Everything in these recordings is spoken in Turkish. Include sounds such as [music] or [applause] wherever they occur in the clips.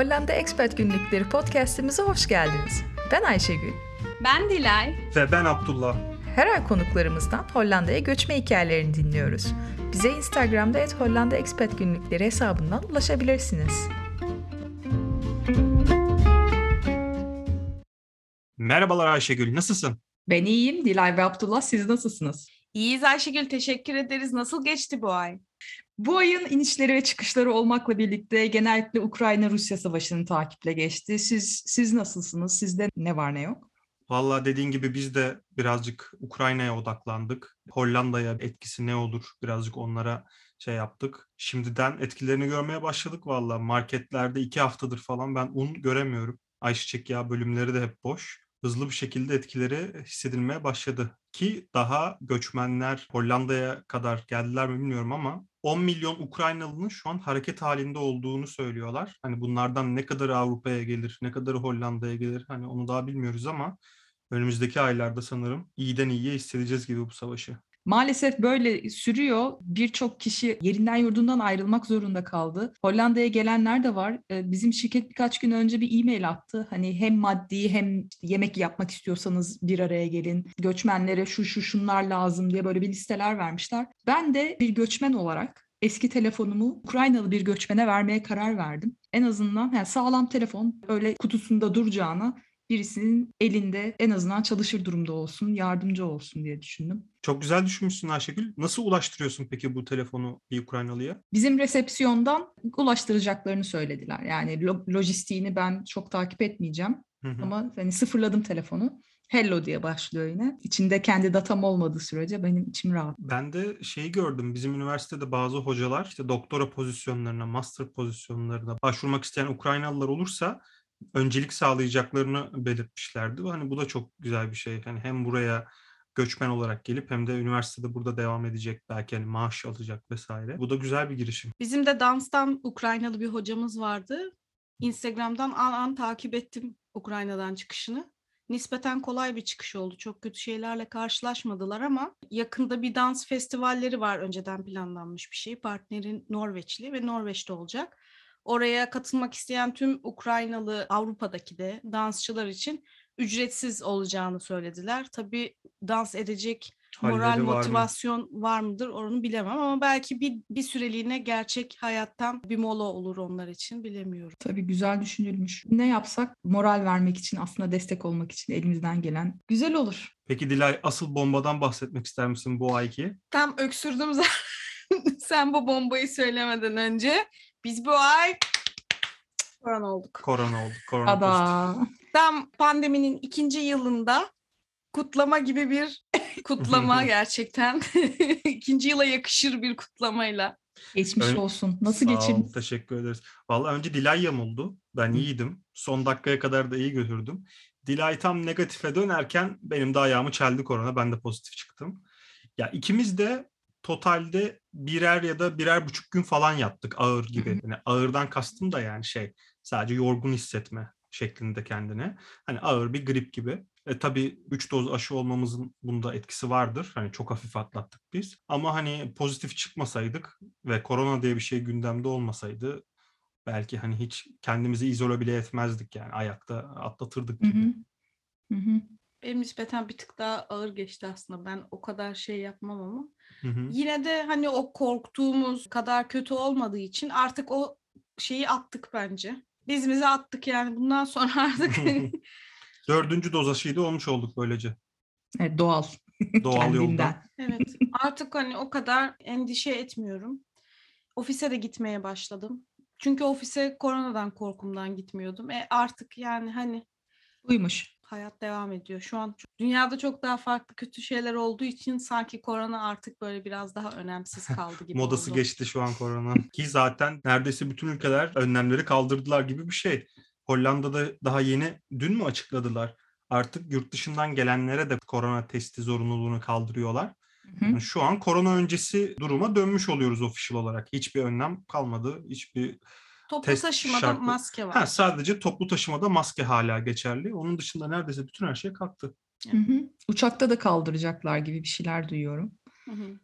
Hollanda Expat Günlükleri podcastimize hoş geldiniz. Ben Ayşegül. Ben Dilay. Ve ben Abdullah. Her ay konuklarımızdan Hollanda'ya göçme hikayelerini dinliyoruz. Bize Instagram'da et Hollanda Expat Günlükleri hesabından ulaşabilirsiniz. Merhabalar Ayşegül, nasılsın? Ben iyiyim. Dilay ve Abdullah siz nasılsınız? İyiyiz Ayşegül, teşekkür ederiz. Nasıl geçti bu ay? Bu ayın inişleri ve çıkışları olmakla birlikte genellikle Ukrayna-Rusya savaşını takiple geçti. Siz siz nasılsınız? Sizde ne var ne yok? Vallahi dediğin gibi biz de birazcık Ukrayna'ya odaklandık. Hollanda'ya etkisi ne olur birazcık onlara şey yaptık. Şimdiden etkilerini görmeye başladık vallahi. Marketlerde iki haftadır falan ben un göremiyorum. Ayçiçek yağı bölümleri de hep boş. Hızlı bir şekilde etkileri hissedilmeye başladı. Ki daha göçmenler Hollanda'ya kadar geldiler mi bilmiyorum ama 10 milyon Ukraynalı'nın şu an hareket halinde olduğunu söylüyorlar. Hani bunlardan ne kadarı Avrupa'ya gelir, ne kadarı Hollanda'ya gelir hani onu daha bilmiyoruz ama önümüzdeki aylarda sanırım iyiden iyiye hissedeceğiz gibi bu savaşı. Maalesef böyle sürüyor. Birçok kişi yerinden yurdundan ayrılmak zorunda kaldı. Hollanda'ya gelenler de var. Ee, Bizim şirket birkaç gün önce bir e-mail attı. Hani hem maddi hem yemek yapmak istiyorsanız bir araya gelin. Göçmenlere şu şu şunlar lazım diye böyle bir listeler vermişler. Ben de bir göçmen olarak eski telefonumu Ukraynalı bir göçmene vermeye karar verdim. En azından yani sağlam telefon öyle kutusunda duracağına birisinin elinde en azından çalışır durumda olsun, yardımcı olsun diye düşündüm. Çok güzel düşünmüşsün Ayşegül. Nasıl ulaştırıyorsun peki bu telefonu bir Ukraynalıya? Bizim resepsiyondan ulaştıracaklarını söylediler. Yani lo- lojistiğini ben çok takip etmeyeceğim Hı hı. ama hani sıfırladım telefonu. Hello diye başlıyor yine. İçinde kendi datam olmadığı sürece benim içim rahat. Ben de şeyi gördüm. Bizim üniversitede bazı hocalar işte doktora pozisyonlarına, master pozisyonlarına başvurmak isteyen Ukraynalılar olursa öncelik sağlayacaklarını belirtmişlerdi. Hani bu da çok güzel bir şey. Hani hem buraya göçmen olarak gelip hem de üniversitede burada devam edecek belki hani maaş alacak vesaire. Bu da güzel bir girişim. Bizim de danstan Ukraynalı bir hocamız vardı. Instagram'dan an an takip ettim Ukrayna'dan çıkışını. Nispeten kolay bir çıkış oldu. Çok kötü şeylerle karşılaşmadılar ama yakında bir dans festivalleri var. Önceden planlanmış bir şey. Partnerin Norveçli ve Norveç'te olacak. Oraya katılmak isteyen tüm Ukraynalı Avrupa'daki de dansçılar için ücretsiz olacağını söylediler. Tabii dans edecek moral Halleri var mı? motivasyon var mıdır onu bilemem ama belki bir, bir süreliğine gerçek hayattan bir mola olur onlar için bilemiyorum. Tabii güzel düşünülmüş. Ne yapsak moral vermek için aslında destek olmak için elimizden gelen güzel olur. Peki Dilay asıl bombadan bahsetmek ister misin bu ayki? Tam öksürdüm [laughs] zaten sen bu bombayı söylemeden önce. Biz bu ay korona olduk. Korona oldu. Korona. Ada. Tam pandeminin ikinci yılında kutlama gibi bir [laughs] kutlama [laughs] gerçekten. [laughs] ikinci yıla yakışır bir kutlamayla. Geçmiş Ön- olsun. Nasıl Sağ ol, geçirdin? teşekkür ederiz. Vallahi önce Dilay yamuldu. Ben iyiydim. Son dakikaya kadar da iyi götürdüm. Dilay tam negatife dönerken benim de ayağımı çeldi korona. Ben de pozitif çıktım. Ya ikimiz de totalde birer ya da birer buçuk gün falan yattık ağır gibi. Yani ağırdan kastım da yani şey sadece yorgun hissetme şeklinde kendine. Hani ağır bir grip gibi. E tabii 3 doz aşı olmamızın bunda etkisi vardır. Hani çok hafif atlattık biz. Ama hani pozitif çıkmasaydık ve korona diye bir şey gündemde olmasaydı belki hani hiç kendimizi izole bile etmezdik yani ayakta atlatırdık Hı gibi. hı. Hı hı. Benim nispeten bir tık daha ağır geçti aslında. Ben o kadar şey yapmam ama. Hı hı. Yine de hani o korktuğumuz kadar kötü olmadığı için artık o şeyi attık bence. Dizimize attık yani bundan sonra [laughs] artık [laughs] Dördüncü doz aşıyı da olmuş olduk böylece. Evet, doğal. [laughs] Doğal yoldan. Kendinden. evet artık hani o kadar endişe etmiyorum. Ofise de gitmeye başladım. Çünkü ofise koronadan korkumdan gitmiyordum. E artık yani hani Uymuş. Hayat devam ediyor. Şu an dünyada çok daha farklı kötü şeyler olduğu için sanki korona artık böyle biraz daha önemsiz [laughs] kaldı gibi Modası oldu. geçti şu an korona. Ki zaten neredeyse bütün ülkeler önlemleri kaldırdılar gibi bir şey. Hollanda'da daha yeni dün mü açıkladılar? Artık yurt dışından gelenlere de korona testi zorunluluğunu kaldırıyorlar. Yani şu an korona öncesi duruma dönmüş oluyoruz official olarak. Hiçbir önlem kalmadı. Hiçbir Toplu test taşımada şartı- maske var. ha, sadece toplu taşımada maske hala geçerli. Onun dışında neredeyse bütün her şey kalktı. Hı hı. Uçakta da kaldıracaklar gibi bir şeyler duyuyorum. Hı hı.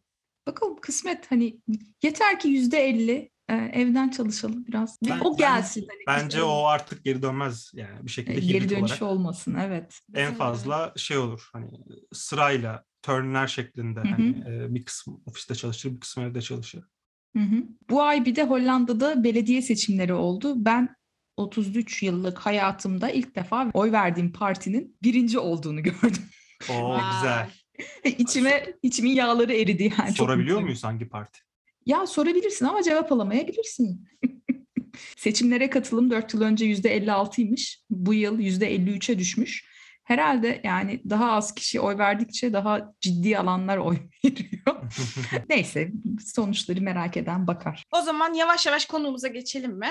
Bakalım kısmet hani yeter ki yüzde elli e, evden çalışalım biraz. Bir Ben- o gelsin. hani Bence o artık geri dönmez yani bir e, şekilde geri hibrit dönüş olarak. olmasın. Evet. En fazla şey olur hani sırayla turnler şeklinde Hı hı. hani e, bir kısmı ofiste çalışır bir kısmı evde çalışır. Hı hı. Bu ay bir de Hollanda'da belediye seçimleri oldu. Ben 33 yıllık hayatımda ilk defa oy verdiğim partinin birinci olduğunu [laughs] gördüm. Oo güzel. [laughs] İçime içimin yağları eridi yani. Sorabiliyor muyuz hangi parti? Ya sorabilirsin ama cevap alamayabilirsin. [laughs] Seçimlere katılım 4 yıl önce %56'ymış. Bu yıl %53'e düşmüş. Herhalde yani daha az kişi oy verdikçe daha ciddi alanlar oy [laughs] veriyor. [laughs] Neyse sonuçları merak eden bakar. O zaman yavaş yavaş konumuza geçelim mi?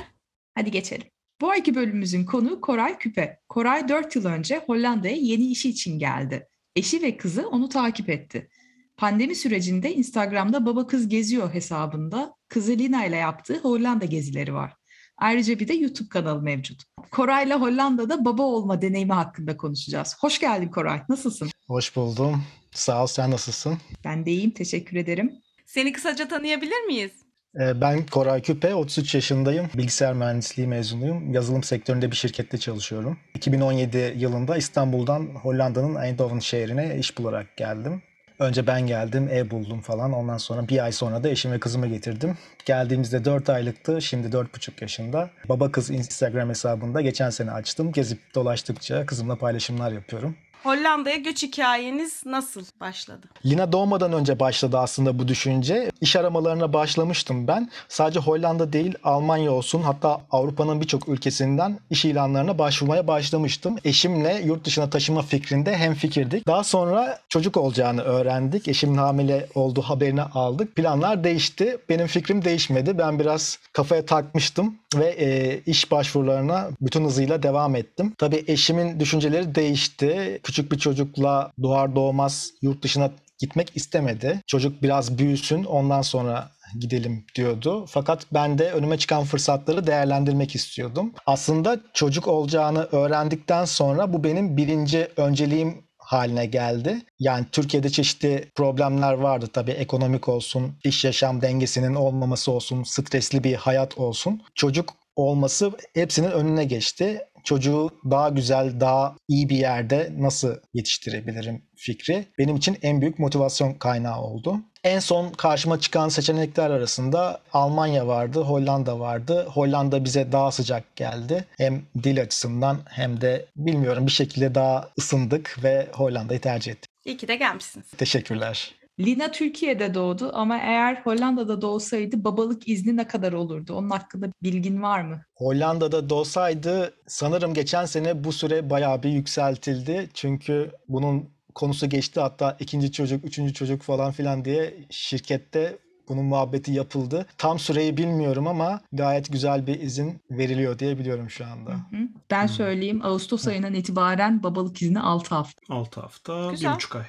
Hadi geçelim. Bu ayki bölümümüzün konu Koray Küpe. Koray 4 yıl önce Hollanda'ya yeni işi için geldi. Eşi ve kızı onu takip etti. Pandemi sürecinde Instagram'da baba kız geziyor hesabında kızı Lina ile yaptığı Hollanda gezileri var. Ayrıca bir de YouTube kanalı mevcut. Koray'la Hollanda'da baba olma deneyimi hakkında konuşacağız. Hoş geldin Koray. Nasılsın? Hoş buldum. Sağ ol, sen nasılsın? Ben de iyiyim. Teşekkür ederim. Seni kısaca tanıyabilir miyiz? Ee, Ben Koray Küpe, 33 yaşındayım. Bilgisayar mühendisliği mezunuyum. Yazılım sektöründe bir şirkette çalışıyorum. 2017 yılında İstanbul'dan Hollanda'nın Eindhoven şehrine iş bularak geldim. Önce ben geldim, ev buldum falan. Ondan sonra bir ay sonra da eşim ve kızımı getirdim. Geldiğimizde 4 aylıktı, şimdi 4,5 yaşında. Baba kız Instagram hesabında geçen sene açtım. Gezip dolaştıkça kızımla paylaşımlar yapıyorum. Hollanda'ya göç hikayeniz nasıl başladı? Lina doğmadan önce başladı aslında bu düşünce. İş aramalarına başlamıştım ben. Sadece Hollanda değil Almanya olsun hatta Avrupa'nın birçok ülkesinden iş ilanlarına başvurmaya başlamıştım. Eşimle yurt dışına taşıma fikrinde hem fikirdik. Daha sonra çocuk olacağını öğrendik. Eşimin hamile olduğu haberini aldık. Planlar değişti. Benim fikrim değişmedi. Ben biraz kafaya takmıştım ve e, iş başvurularına bütün hızıyla devam ettim. Tabii eşimin düşünceleri değişti. Küçük bir çocukla doğar doğmaz yurt dışına gitmek istemedi. Çocuk biraz büyüsün ondan sonra gidelim diyordu. Fakat ben de önüme çıkan fırsatları değerlendirmek istiyordum. Aslında çocuk olacağını öğrendikten sonra bu benim birinci önceliğim haline geldi. Yani Türkiye'de çeşitli problemler vardı tabii ekonomik olsun, iş yaşam dengesinin olmaması olsun, stresli bir hayat olsun. Çocuk olması hepsinin önüne geçti. Çocuğu daha güzel, daha iyi bir yerde nasıl yetiştirebilirim fikri benim için en büyük motivasyon kaynağı oldu. En son karşıma çıkan seçenekler arasında Almanya vardı, Hollanda vardı. Hollanda bize daha sıcak geldi. Hem dil açısından hem de bilmiyorum bir şekilde daha ısındık ve Hollanda'yı tercih ettik. İyi ki de gelmişsiniz. Teşekkürler. Lina Türkiye'de doğdu ama eğer Hollanda'da doğsaydı babalık izni ne kadar olurdu? Onun hakkında bilgin var mı? Hollanda'da doğsaydı sanırım geçen sene bu süre bayağı bir yükseltildi. Çünkü bunun konusu geçti hatta ikinci çocuk, üçüncü çocuk falan filan diye şirkette bunun muhabbeti yapıldı. Tam süreyi bilmiyorum ama gayet güzel bir izin veriliyor diye biliyorum şu anda. Hı hı. Ben söyleyeyim Ağustos ayından itibaren babalık izni 6 hafta. 6 hafta, Güzel. bir buçuk ay.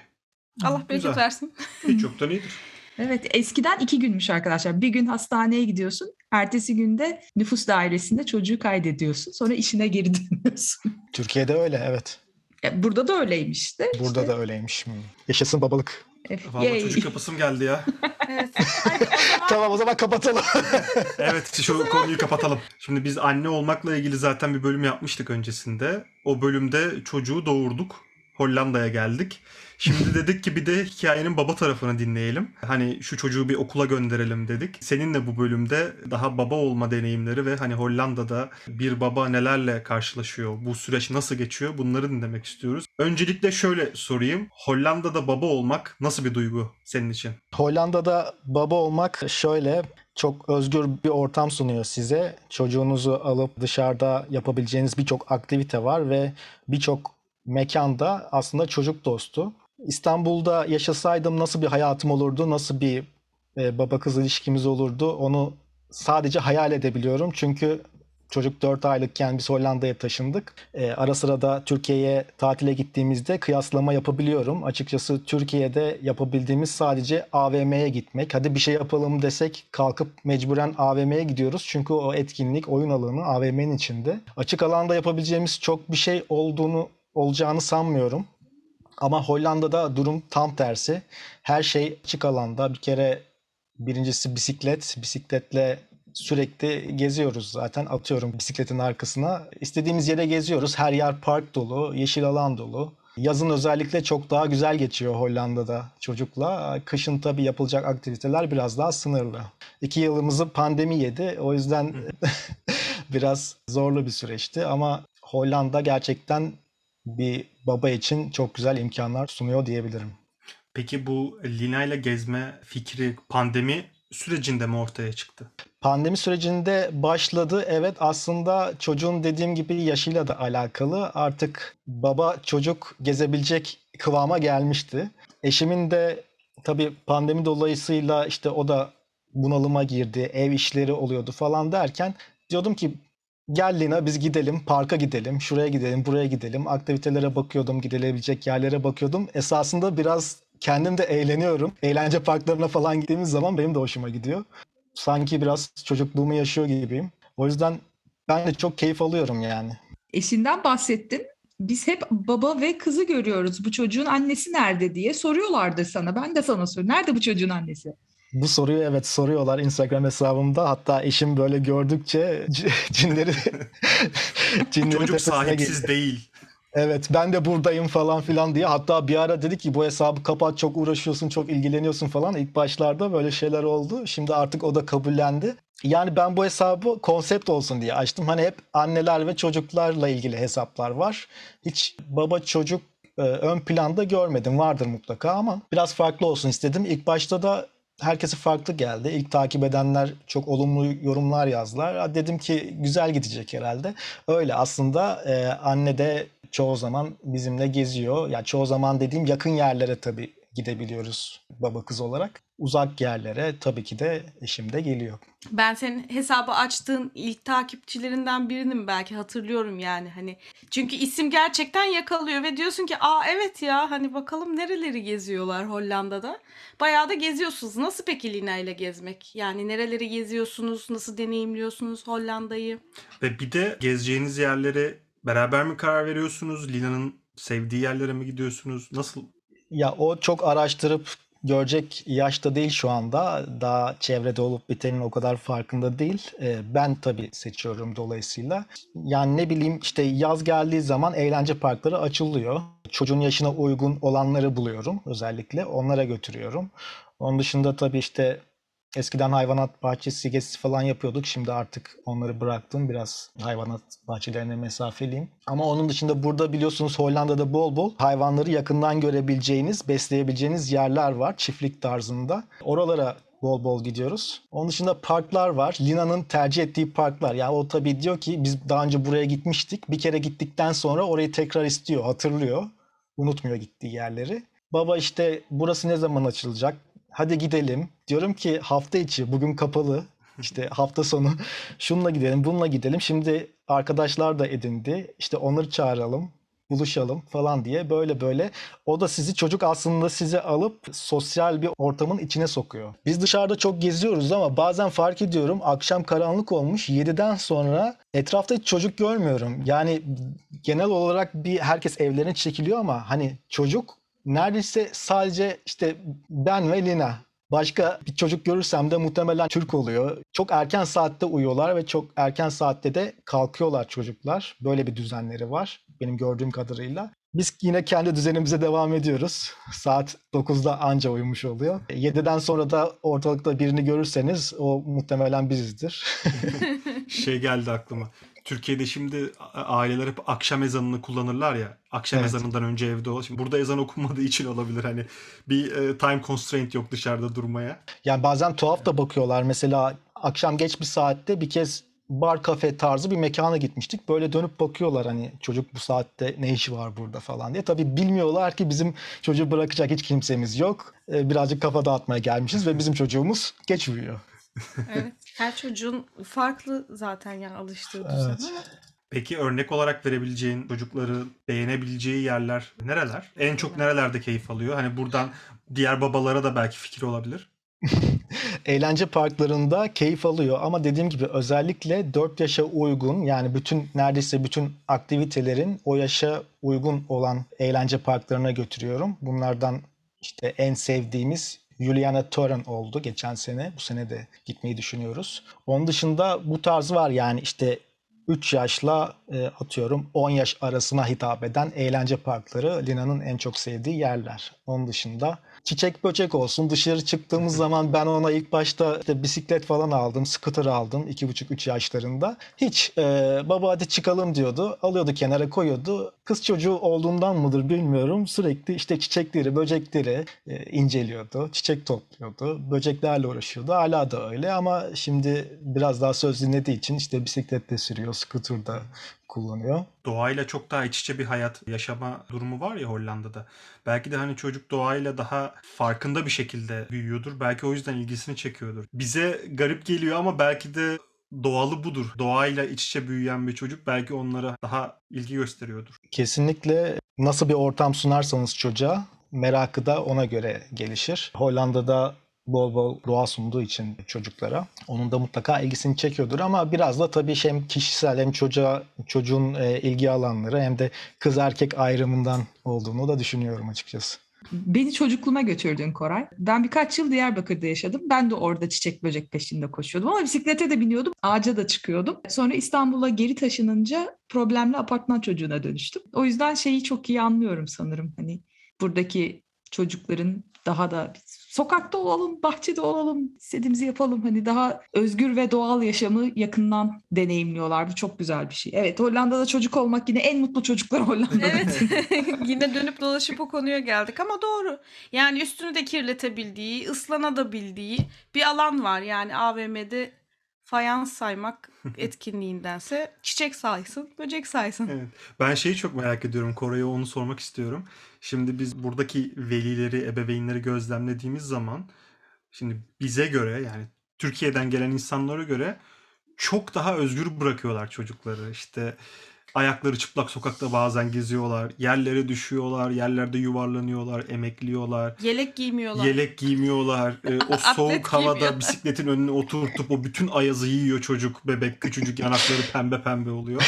Allah Güzel. bereket versin. Hiç yoktan iyidir. Evet eskiden iki günmüş arkadaşlar. Bir gün hastaneye gidiyorsun. Ertesi günde nüfus dairesinde çocuğu kaydediyorsun. Sonra işine geri [laughs] dönüyorsun. Türkiye'de öyle evet. E, Burada da öyleymiş işte. Burada da öyleymiş. Hmm. Yaşasın babalık. E, Vallahi yay. çocuk yapasım geldi ya. [laughs] Evet. Hadi o zaman Tamam o zaman kapatalım. [laughs] Evet şu konuyu kapatalım. Şimdi biz anne olmakla ilgili zaten bir bölüm yapmıştık öncesinde. O bölümde çocuğu doğurduk. Hollanda'ya geldik. Şimdi dedik ki bir de hikayenin baba tarafını dinleyelim. Hani şu çocuğu bir okula gönderelim dedik. Seninle bu bölümde daha baba olma deneyimleri ve hani Hollanda'da bir baba nelerle karşılaşıyor, bu süreç nasıl geçiyor bunları dinlemek istiyoruz. Öncelikle şöyle sorayım. Hollanda'da baba olmak nasıl bir duygu senin için? Hollanda'da baba olmak şöyle çok özgür bir ortam sunuyor size. Çocuğunuzu alıp dışarıda yapabileceğiniz birçok aktivite var ve birçok mekanda aslında çocuk dostu. İstanbul'da yaşasaydım nasıl bir hayatım olurdu, nasıl bir e, baba kız ilişkimiz olurdu onu sadece hayal edebiliyorum. Çünkü çocuk 4 aylıkken biz Hollanda'ya taşındık. E, ara sıra da Türkiye'ye tatile gittiğimizde kıyaslama yapabiliyorum. Açıkçası Türkiye'de yapabildiğimiz sadece AVM'ye gitmek. Hadi bir şey yapalım desek kalkıp mecburen AVM'ye gidiyoruz. Çünkü o etkinlik, oyun alanı AVM'nin içinde. Açık alanda yapabileceğimiz çok bir şey olduğunu olacağını sanmıyorum. Ama Hollanda'da durum tam tersi. Her şey açık alanda. Bir kere birincisi bisiklet. Bisikletle sürekli geziyoruz zaten. Atıyorum bisikletin arkasına. İstediğimiz yere geziyoruz. Her yer park dolu, yeşil alan dolu. Yazın özellikle çok daha güzel geçiyor Hollanda'da çocukla. Kışın tabii yapılacak aktiviteler biraz daha sınırlı. İki yılımızı pandemi yedi. O yüzden [laughs] biraz zorlu bir süreçti ama Hollanda gerçekten bir baba için çok güzel imkanlar sunuyor diyebilirim. Peki bu Lina ile gezme fikri pandemi sürecinde mi ortaya çıktı? Pandemi sürecinde başladı. Evet aslında çocuğun dediğim gibi yaşıyla da alakalı. Artık baba çocuk gezebilecek kıvama gelmişti. Eşimin de tabii pandemi dolayısıyla işte o da bunalıma girdi. Ev işleri oluyordu falan derken diyordum ki gel Lina biz gidelim parka gidelim şuraya gidelim buraya gidelim aktivitelere bakıyordum gidilebilecek yerlere bakıyordum esasında biraz kendim de eğleniyorum eğlence parklarına falan gittiğimiz zaman benim de hoşuma gidiyor sanki biraz çocukluğumu yaşıyor gibiyim o yüzden ben de çok keyif alıyorum yani Eşinden bahsettin. Biz hep baba ve kızı görüyoruz. Bu çocuğun annesi nerede diye soruyorlardı sana. Ben de sana soruyorum. Nerede bu çocuğun annesi? Bu soruyu evet soruyorlar Instagram hesabımda. Hatta eşim böyle gördükçe cinleri [laughs] cinleri Çocuk sahipsiz geliyor. değil. Evet ben de buradayım falan filan diye. Hatta bir ara dedi ki bu hesabı kapat çok uğraşıyorsun çok ilgileniyorsun falan. İlk başlarda böyle şeyler oldu. Şimdi artık o da kabullendi. Yani ben bu hesabı konsept olsun diye açtım. Hani hep anneler ve çocuklarla ilgili hesaplar var. Hiç baba çocuk e, ön planda görmedim. Vardır mutlaka ama biraz farklı olsun istedim. İlk başta da herkese farklı geldi. İlk takip edenler çok olumlu yorumlar yazdılar. Dedim ki güzel gidecek herhalde. Öyle aslında e, anne de çoğu zaman bizimle geziyor. Ya çoğu zaman dediğim yakın yerlere tabii gidebiliyoruz baba kız olarak. Uzak yerlere tabii ki de eşim de geliyor. Ben senin hesabı açtığın ilk takipçilerinden birinim belki hatırlıyorum yani hani. Çünkü isim gerçekten yakalıyor ve diyorsun ki aa evet ya hani bakalım nereleri geziyorlar Hollanda'da. Bayağı da geziyorsunuz. Nasıl peki Lina ile gezmek? Yani nereleri geziyorsunuz? Nasıl deneyimliyorsunuz Hollanda'yı? Ve bir de gezeceğiniz yerlere beraber mi karar veriyorsunuz? Lina'nın sevdiği yerlere mi gidiyorsunuz? Nasıl? Ya o çok araştırıp görecek yaşta değil şu anda. Daha çevrede olup bitenin o kadar farkında değil. Ee, ben tabii seçiyorum dolayısıyla. Yani ne bileyim işte yaz geldiği zaman eğlence parkları açılıyor. Çocuğun yaşına uygun olanları buluyorum özellikle. Onlara götürüyorum. Onun dışında tabii işte eskiden hayvanat bahçesi gezisi falan yapıyorduk. Şimdi artık onları bıraktım. Biraz hayvanat bahçelerine mesafeliyim. Ama onun dışında burada biliyorsunuz Hollanda'da bol bol hayvanları yakından görebileceğiniz, besleyebileceğiniz yerler var. Çiftlik tarzında. Oralara bol bol gidiyoruz. Onun dışında parklar var. Lina'nın tercih ettiği parklar. Yani o tabii diyor ki biz daha önce buraya gitmiştik. Bir kere gittikten sonra orayı tekrar istiyor, hatırlıyor. Unutmuyor gittiği yerleri. Baba işte burası ne zaman açılacak? Hadi gidelim. Diyorum ki hafta içi bugün kapalı. İşte [laughs] hafta sonu şununla gidelim, bununla gidelim. Şimdi arkadaşlar da edindi. İşte onları çağıralım, buluşalım falan diye böyle böyle. O da sizi çocuk aslında sizi alıp sosyal bir ortamın içine sokuyor. Biz dışarıda çok geziyoruz ama bazen fark ediyorum akşam karanlık olmuş 7'den sonra etrafta hiç çocuk görmüyorum. Yani genel olarak bir herkes evlerine çekiliyor ama hani çocuk neredeyse sadece işte ben ve Lina. Başka bir çocuk görürsem de muhtemelen Türk oluyor. Çok erken saatte uyuyorlar ve çok erken saatte de kalkıyorlar çocuklar. Böyle bir düzenleri var benim gördüğüm kadarıyla. Biz yine kendi düzenimize devam ediyoruz. Saat 9'da anca uyumuş oluyor. 7'den sonra da ortalıkta birini görürseniz o muhtemelen bizizdir. [laughs] Şey geldi aklıma. Türkiye'de şimdi aileler hep akşam ezanını kullanırlar ya. Akşam Evet. ezanından önce evde ol. Şimdi burada ezan okunmadığı için olabilir hani bir e, time constraint yok dışarıda durmaya. Yani bazen tuhaf da bakıyorlar. Mesela akşam geç bir saatte bir kez bar kafe tarzı bir mekana gitmiştik. Böyle dönüp bakıyorlar hani çocuk bu saatte ne işi var burada falan diye. Tabii bilmiyorlar ki bizim çocuğu bırakacak hiç kimsemiz yok. Ee, Birazcık kafa dağıtmaya gelmişiz ve bizim çocuğumuz geç uyuyor. Evet. Her çocuğun farklı zaten yani alıştığı düzen Evet. ama Peki örnek olarak verebileceğin çocukları beğenebileceği yerler nereler? En çok nerelerde keyif alıyor? Hani buradan diğer babalara da belki fikir olabilir. [laughs] Eğlence parklarında keyif alıyor ama dediğim gibi özellikle 4 yaşa uygun yani bütün neredeyse bütün aktivitelerin o yaşa uygun olan eğlence parklarına götürüyorum. Bunlardan işte en sevdiğimiz Juliana Torren oldu geçen sene. Bu sene de gitmeyi düşünüyoruz. Onun dışında bu tarz var yani işte 3 yaşla e, atıyorum 10 yaş arasına hitap eden eğlence parkları Lina'nın en çok sevdiği yerler. Onun dışında çiçek böcek olsun. Dışarı çıktığımız zaman ben ona ilk başta işte bisiklet falan aldım, scooter aldım 2,5-3 yaşlarında. Hiç e, baba hadi çıkalım diyordu. Alıyordu kenara koyuyordu. Kız çocuğu olduğundan mıdır bilmiyorum. Sürekli işte çiçekleri, böcekleri e, inceliyordu. Çiçek topluyordu. Böceklerle uğraşıyordu. Hala da öyle ama şimdi biraz daha söz dinlediği için işte bisiklette sürüyor, scooter'da kullanıyor. Doğayla çok daha iç içe bir hayat yaşama durumu var ya Hollanda'da. Belki de hani çocuk doğayla daha farkında bir şekilde büyüyordur. Belki o yüzden ilgisini çekiyordur. Bize garip geliyor ama belki de doğalı budur. Doğayla iç içe büyüyen bir çocuk belki onlara daha ilgi gösteriyordur. Kesinlikle nasıl bir ortam sunarsanız çocuğa merakı da ona göre gelişir. Hollanda'da bol bol doğa sunduğu için çocuklara onun da mutlaka ilgisini çekiyordur ama biraz da tabii şey hem kişisel hem çocuğa çocuğun e, ilgi alanları hem de kız erkek ayrımından olduğunu da düşünüyorum açıkçası. Beni çocukluğuma götürdün Koray. Ben birkaç yıl Diyarbakır'da yaşadım. Ben de orada çiçek böcek peşinde koşuyordum ama bisiklete de biniyordum. Ağaca da çıkıyordum. Sonra İstanbul'a geri taşınınca problemli apartman çocuğuna dönüştüm. O yüzden şeyi çok iyi anlıyorum sanırım. Hani buradaki çocukların daha da sokakta olalım, bahçede olalım, istediğimizi yapalım. Hani daha özgür ve doğal yaşamı yakından deneyimliyorlar. Bu çok güzel bir şey. Evet Hollanda'da çocuk olmak yine en mutlu çocuklar Hollanda'da. Evet. [laughs] [laughs] Yine dönüp dolaşıp o konuya geldik ama doğru. Yani üstünü de kirletebildiği, ıslanadabildiği bir alan var. Yani AVM'de fayans saymak [laughs] etkinliğindense çiçek saysın, böcek saysın. Evet. Ben şeyi çok merak ediyorum. Koray'a onu sormak istiyorum. Şimdi biz buradaki velileri, ebeveynleri gözlemlediğimiz zaman şimdi bize göre yani Türkiye'den gelen insanlara göre çok daha özgür bırakıyorlar çocukları. İşte ayakları çıplak sokakta bazen geziyorlar. Yerlere düşüyorlar, yerlerde yuvarlanıyorlar, emekliyorlar. Yelek giymiyorlar. Yelek giymiyorlar. Ee, [laughs] o soğuk havada [laughs] bisikletin önüne oturtup o bütün ayazı yiyor çocuk, bebek, küçücük yanakları pembe pembe oluyor.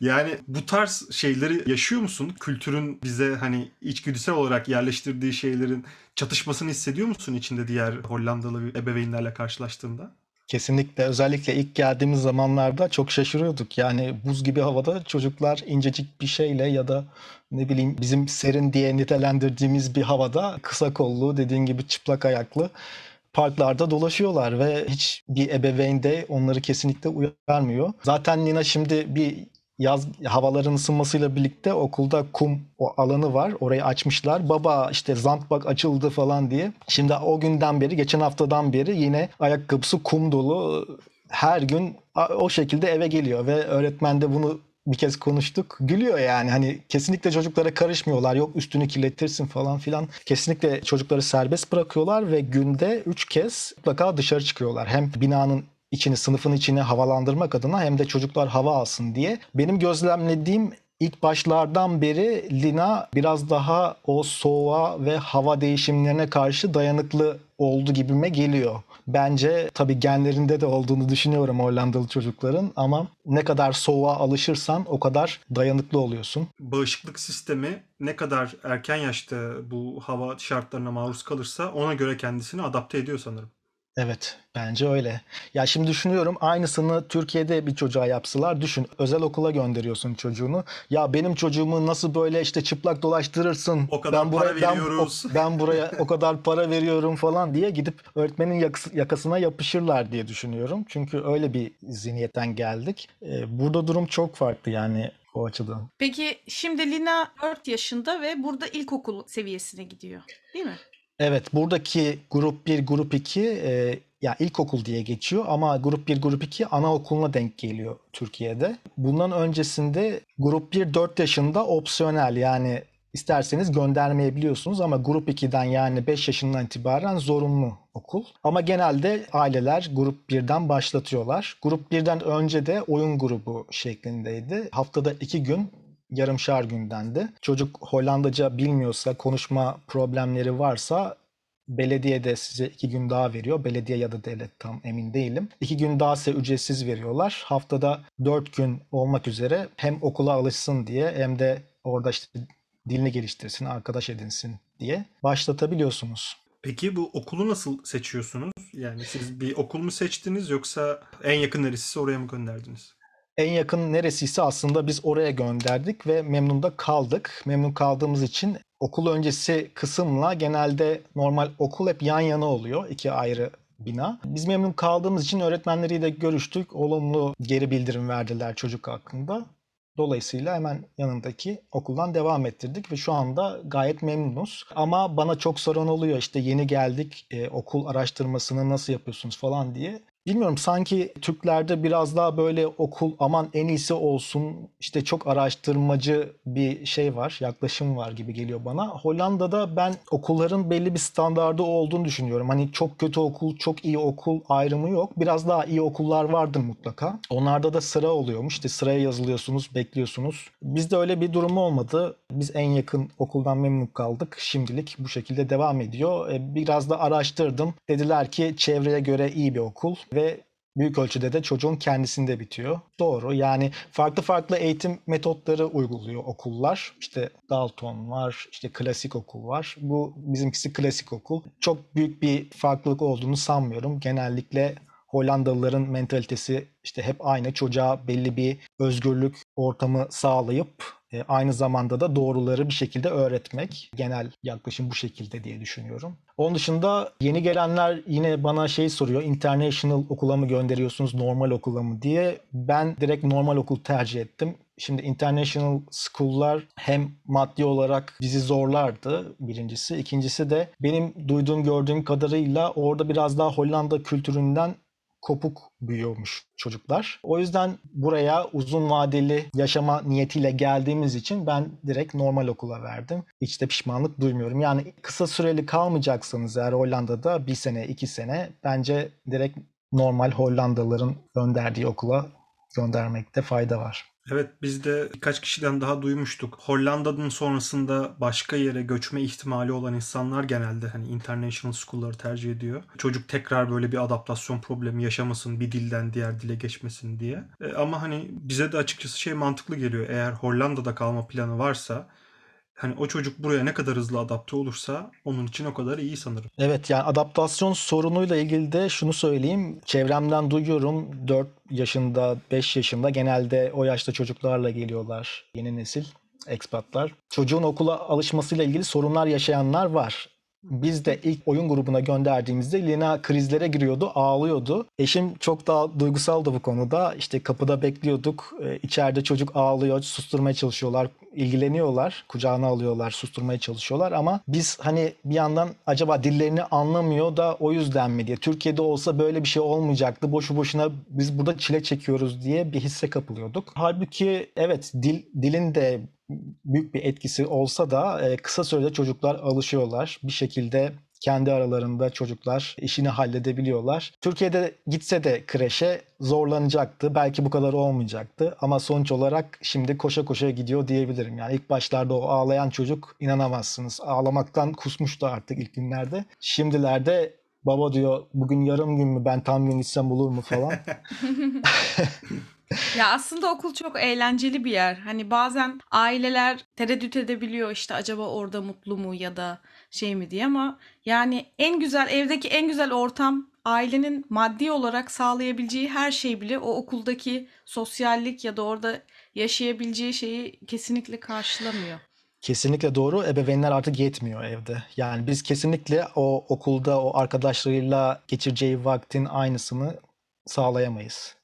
Yani bu tarz şeyleri yaşıyor musun? Kültürün bize hani içgüdüsel olarak yerleştirdiği şeylerin çatışmasını hissediyor musun içinde diğer Hollandalı ebeveynlerle karşılaştığında? Kesinlikle özellikle ilk geldiğimiz zamanlarda çok şaşırıyorduk. Yani buz gibi havada çocuklar incecik bir şeyle ya da ne bileyim bizim serin diye nitelendirdiğimiz bir havada kısa kollu dediğin gibi çıplak ayaklı parklarda dolaşıyorlar ve hiç bir ebeveyn de onları kesinlikle uyarmıyor. Zaten Nina şimdi bir yaz havaların ısınmasıyla birlikte okulda kum o alanı var. Orayı açmışlar. Baba işte zandbak açıldı falan diye. Şimdi o günden beri, geçen haftadan beri yine ayakkabısı kum dolu. Her gün o şekilde eve geliyor ve öğretmen de bunu bir kez konuştuk. Gülüyor yani. Hani kesinlikle çocuklara karışmıyorlar. Yok üstünü kirletirsin falan filan. Kesinlikle çocukları serbest bırakıyorlar ve günde 3 kez mutlaka dışarı çıkıyorlar. Hem binanın içini, sınıfın içini havalandırmak adına hem de çocuklar hava alsın diye. Benim gözlemlediğim ilk başlardan beri Lina biraz daha o soğuğa ve hava değişimlerine karşı dayanıklı oldu gibime geliyor. Bence tabii genlerinde de olduğunu düşünüyorum Hollandalı çocukların ama ne kadar soğuğa alışırsan o kadar dayanıklı oluyorsun. Bağışıklık sistemi ne kadar erken yaşta bu hava şartlarına maruz kalırsa ona göre kendisini adapte ediyor sanırım. Evet, bence öyle. Ya şimdi düşünüyorum aynısını Türkiye'de bir çocuğa yapsalar düşün. Özel okula gönderiyorsun çocuğunu. Ya benim çocuğumu nasıl böyle işte çıplak dolaştırırsın? O kadar para veriyoruz. Ben, o, ben buraya o kadar para veriyorum falan diye gidip öğretmenin yakası, yakasına yapışırlar diye düşünüyorum. Çünkü öyle bir zihniyetten geldik. Ee, burada durum çok farklı yani o açıdan. Peki şimdi Lina 4 yaşında ve burada ilkokul seviyesine gidiyor. Değil mi? Evet, buradaki grup 1, grup 2 e, ya ilkokul diye geçiyor ama grup 1, grup 2 anaokuluna denk geliyor Türkiye'de. Bundan öncesinde grup 1 4 yaşında opsiyonel yani isterseniz göndermeyebiliyorsunuz ama grup 2'den yani 5 yaşından itibaren zorunlu okul. Ama genelde aileler grup 1'den başlatıyorlar. Grup 1'den önce de oyun grubu şeklindeydi. Haftada 2 gün yarımşar gündendi. Çocuk Hollandaca bilmiyorsa, konuşma problemleri varsa belediye de size iki gün daha veriyor. Belediye ya da devlet tam emin değilim. İki gün daha size ücretsiz veriyorlar. Haftada dört gün olmak üzere hem okula alışsın diye hem de orada işte dilini geliştirsin, arkadaş edinsin diye başlatabiliyorsunuz. Peki bu okulu nasıl seçiyorsunuz? Yani siz bir okul mu seçtiniz yoksa en yakın neresiyse oraya mı gönderdiniz? En yakın neresiyse aslında biz oraya gönderdik ve memnun da kaldık. Memnun kaldığımız için okul öncesi kısımla genelde normal okul hep yan yana oluyor. iki ayrı bina. Biz memnun kaldığımız için öğretmenleriyle görüştük. Olumlu geri bildirim verdiler çocuk hakkında. Dolayısıyla hemen yanındaki okuldan devam ettirdik ve şu anda gayet memnunuz. Ama bana çok soran oluyor işte yeni geldik e, okul araştırmasını nasıl yapıyorsunuz falan diye. Bilmiyorum sanki Türklerde biraz daha böyle okul aman en iyisi olsun işte çok araştırmacı bir şey var yaklaşım var gibi geliyor bana. Hollanda'da ben okulların belli bir standardı olduğunu düşünüyorum. Hani çok kötü okul çok iyi okul ayrımı yok. Biraz daha iyi okullar vardır mutlaka. Onlarda da sıra oluyormuş işte sıraya yazılıyorsunuz bekliyorsunuz. Bizde öyle bir durum olmadı. Biz en yakın okuldan memnun kaldık. Şimdilik bu şekilde devam ediyor. E, biraz da araştırdım. Dediler ki çevreye göre iyi bir okul ve büyük ölçüde de çocuğun kendisinde bitiyor. Doğru. Yani farklı farklı eğitim metotları uyguluyor okullar. İşte Dalton var, işte klasik okul var. Bu bizimkisi klasik okul. Çok büyük bir farklılık olduğunu sanmıyorum. Genellikle Hollandalıların mentalitesi işte hep aynı. Çocuğa belli bir özgürlük ortamı sağlayıp e, aynı zamanda da doğruları bir şekilde öğretmek. Genel yaklaşım bu şekilde diye düşünüyorum. Onun dışında yeni gelenler yine bana şey soruyor. International okula mı gönderiyorsunuz, normal okula mı diye. Ben direkt normal okul tercih ettim. Şimdi international school'lar hem maddi olarak bizi zorlardı birincisi. İkincisi de benim duyduğum gördüğüm kadarıyla orada biraz daha Hollanda kültüründen kopuk büyüyormuş çocuklar. O yüzden buraya uzun vadeli yaşama niyetiyle geldiğimiz için ben direkt normal okula verdim. Hiç de pişmanlık duymuyorum. Yani kısa süreli kalmayacaksanız eğer Hollanda'da bir sene, iki sene bence direkt normal Hollandalıların gönderdiği okula göndermekte fayda var. Evet biz de birkaç kişiden daha duymuştuk. Hollanda'nın sonrasında başka yere göçme ihtimali olan insanlar genelde hani international school'ları tercih ediyor. Çocuk tekrar böyle bir adaptasyon problemi yaşamasın, bir dilden diğer dile geçmesin diye. E, ama hani bize de açıkçası şey mantıklı geliyor. Eğer Hollanda'da kalma planı varsa hani o çocuk buraya ne kadar hızlı adapte olursa onun için o kadar iyi sanırım. Evet yani adaptasyon sorunuyla ilgili de şunu söyleyeyim. Çevremden duyuyorum 4 yaşında 5 yaşında genelde o yaşta çocuklarla geliyorlar yeni nesil ekspatlar. Çocuğun okula alışmasıyla ilgili sorunlar yaşayanlar var. Biz de ilk oyun grubuna gönderdiğimizde Lina krizlere giriyordu, ağlıyordu. Eşim çok daha duygusaldı bu konuda. İşte kapıda bekliyorduk. Ee, içeride çocuk ağlıyor, susturmaya çalışıyorlar, ilgileniyorlar, kucağına alıyorlar, susturmaya çalışıyorlar ama biz hani bir yandan acaba dillerini anlamıyor da o yüzden mi diye. Türkiye'de olsa böyle bir şey olmayacaktı. Boşu boşuna biz burada çile çekiyoruz diye bir hisse kapılıyorduk. Halbuki evet dil dilin de büyük bir etkisi olsa da kısa sürede çocuklar alışıyorlar. Bir şekilde kendi aralarında çocuklar işini halledebiliyorlar. Türkiye'de gitse de kreşe zorlanacaktı. Belki bu kadar olmayacaktı ama sonuç olarak şimdi koşa koşa gidiyor diyebilirim. Yani ilk başlarda o ağlayan çocuk inanamazsınız. Ağlamaktan kusmuştu artık ilk günlerde. Şimdilerde baba diyor bugün yarım gün mü ben tam gün gitsem olur mu falan. [laughs] Ya aslında okul çok eğlenceli bir yer. Hani bazen aileler tereddüt edebiliyor işte acaba orada mutlu mu ya da şey mi diye ama yani en güzel evdeki en güzel ortam ailenin maddi olarak sağlayabileceği her şey bile o okuldaki sosyallik ya da orada yaşayabileceği şeyi kesinlikle karşılamıyor. Kesinlikle doğru. Ebeveynler artık yetmiyor evde. Yani biz kesinlikle o okulda o arkadaşlarıyla geçireceği vaktin aynısını sağlayamayız.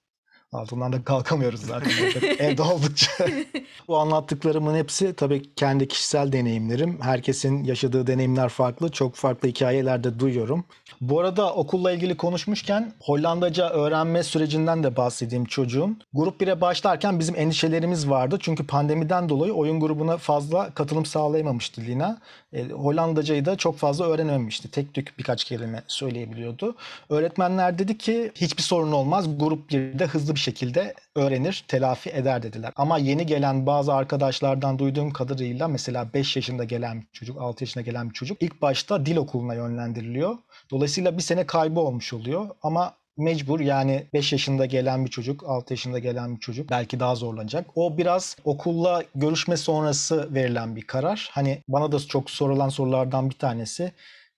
Altından da kalkamıyoruz zaten evde, oldukça. [laughs] Bu anlattıklarımın hepsi tabii kendi kişisel deneyimlerim. Herkesin yaşadığı deneyimler farklı. Çok farklı hikayeler de duyuyorum. Bu arada okulla ilgili konuşmuşken Hollandaca öğrenme sürecinden de bahsedeyim çocuğun. Grup 1'e başlarken bizim endişelerimiz vardı. Çünkü pandemiden dolayı oyun grubuna fazla katılım sağlayamamıştı Lina. E, Hollandacayı da çok fazla öğrenememişti. Tek tük birkaç kelime söyleyebiliyordu. Öğretmenler dedi ki hiçbir sorun olmaz. Grup 1'de hızlı bir şekilde öğrenir, telafi eder dediler. Ama yeni gelen bazı arkadaşlardan duyduğum kadarıyla mesela 5 yaşında gelen bir çocuk, 6 yaşında gelen bir çocuk ilk başta dil okuluna yönlendiriliyor. Dolayısıyla bir sene kaybı olmuş oluyor ama mecbur yani 5 yaşında gelen bir çocuk, 6 yaşında gelen bir çocuk belki daha zorlanacak. O biraz okulla görüşme sonrası verilen bir karar. Hani bana da çok sorulan sorulardan bir tanesi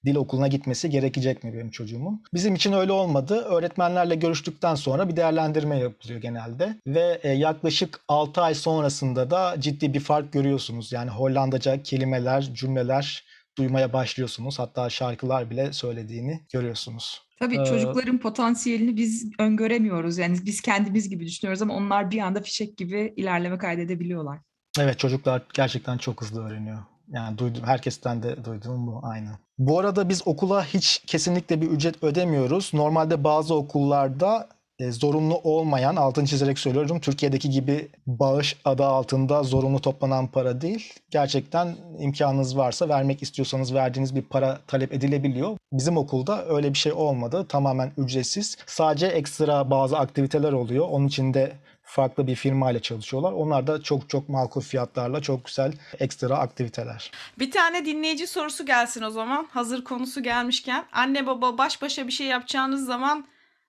dil okuluna gitmesi gerekecek mi benim çocuğumun? Bizim için öyle olmadı. Öğretmenlerle görüştükten sonra bir değerlendirme yapılıyor genelde ve e, yaklaşık 6 ay sonrasında da ciddi bir fark görüyorsunuz. Yani Hollandaca kelimeler, cümleler duymaya başlıyorsunuz. Hatta şarkılar bile söylediğini görüyorsunuz. Tabii Ee, çocukların potansiyelini biz öngöremiyoruz. Yani biz kendimiz gibi düşünüyoruz ama onlar bir anda fişek gibi ilerleme kaydedebiliyorlar. Evet çocuklar gerçekten çok hızlı öğreniyor. Yani duydum, herkesten de duyduğum bu aynı. Bu arada biz okula hiç kesinlikle bir ücret ödemiyoruz. Normalde bazı okullarda zorunlu olmayan, altını çizerek söylüyorum, Türkiye'deki gibi bağış adı altında zorunlu toplanan para değil. Gerçekten imkanınız varsa vermek istiyorsanız verdiğiniz bir para talep edilebiliyor. Bizim okulda öyle bir şey olmadı. Tamamen ücretsiz. Sadece ekstra bazı aktiviteler oluyor. Onun için de farklı bir firmayla çalışıyorlar. Onlar da çok çok makul fiyatlarla çok güzel ekstra aktiviteler. Bir tane dinleyici sorusu gelsin o zaman. Hazır konusu gelmişken. Anne baba baş başa bir şey yapacağınız zaman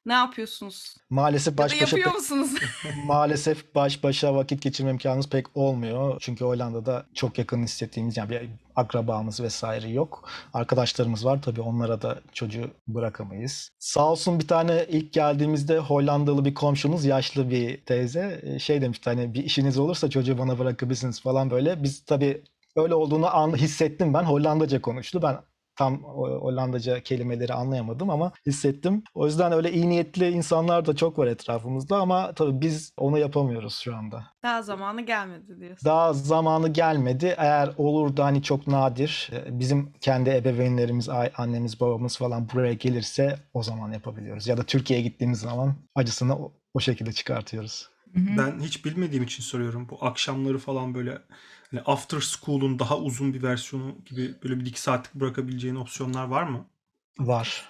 ne yapıyorsunuz? Maalesef Ya baş başa yapıyor pek- musunuz? [laughs] maalesef baş başa vakit geçirme imkanımız pek olmuyor. Çünkü Hollanda'da çok yakın hissettiğimiz yani bir akrabamız vesaire yok. Arkadaşlarımız var tabii onlara da çocuğu bırakamayız. Sağ olsun bir tane ilk geldiğimizde Hollandalı bir komşumuz yaşlı bir teyze e, şey demişti hani bir işiniz olursa çocuğu bana bırakabilirsiniz falan böyle. Biz tabii öyle olduğunu an, hissettim ben. Hollandaca konuştu. Ben tam Hollandaca kelimeleri anlayamadım ama hissettim. O yüzden öyle iyi niyetli insanlar da çok var etrafımızda ama tabii biz onu yapamıyoruz şu anda. Daha zamanı gelmedi diyorsun. Daha zamanı gelmedi. Eğer olur da hani çok nadir e, bizim kendi ebeveynlerimiz, annemiz, babamız falan buraya gelirse o zaman yapabiliyoruz. Ya da Türkiye'ye gittiğimiz zaman acısını o, şekilde çıkartıyoruz. Ben hiç bilmediğim için soruyorum. Bu akşamları falan böyle hani after school'un daha uzun bir versiyonu gibi böyle bir iki saatlik bırakabileceğin opsiyonlar var mı? Var.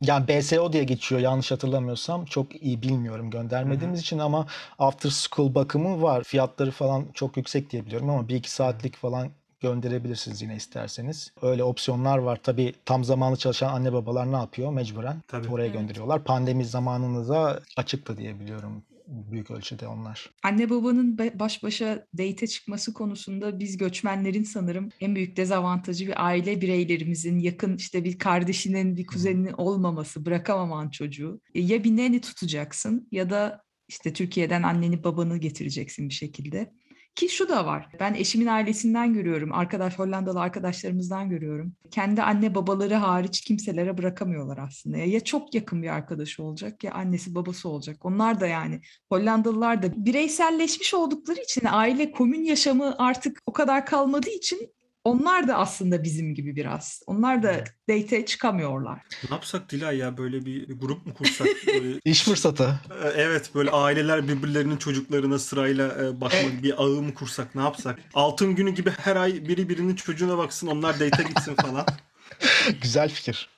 Yani BSO diye geçiyor yanlış hatırlamıyorsam. Çok iyi bilmiyorum göndermediğimiz için ama after school bakımı var. Fiyatları falan çok yüksek diye biliyorum ama bir iki saatlik falan gönderebilirsiniz yine isterseniz. Öyle opsiyonlar var. Tabii tam zamanlı çalışan anne babalar ne yapıyor? Mecburen Tabii. oraya Evet. gönderiyorlar. Pandemi zamanında da açıktı diye biliyorum büyük ölçüde onlar. Anne babanın baş başa date çıkması konusunda biz göçmenlerin sanırım en büyük dezavantajı bir aile bireylerimizin yakın işte bir kardeşinin bir kuzeninin olmaması, bırakamaman çocuğu. E, Ya bir neni tutacaksın ya da işte Türkiye'den anneni babanı getireceksin bir şekilde. Ki şu da var. Ben eşimin ailesinden görüyorum. Arkadaş Hollandalı arkadaşlarımızdan görüyorum. Kendi anne babaları hariç kimselere bırakamıyorlar aslında. Ya çok yakın bir arkadaşı olacak ya annesi babası olacak. Onlar da yani Hollandalılar da bireyselleşmiş oldukları için aile komün yaşamı artık o kadar kalmadığı için onlar da aslında bizim gibi biraz. Onlar da date'e çıkamıyorlar. Ne yapsak Dilay ya böyle bir, grup mu kursak? [laughs] Böyle, İş fırsatı. E, evet böyle aileler birbirlerinin çocuklarına sırayla e, bakma bir ağı mı kursak ne yapsak? Altın günü gibi her ay biri birinin çocuğuna baksın onlar date'e gitsin falan. [laughs] Güzel fikir.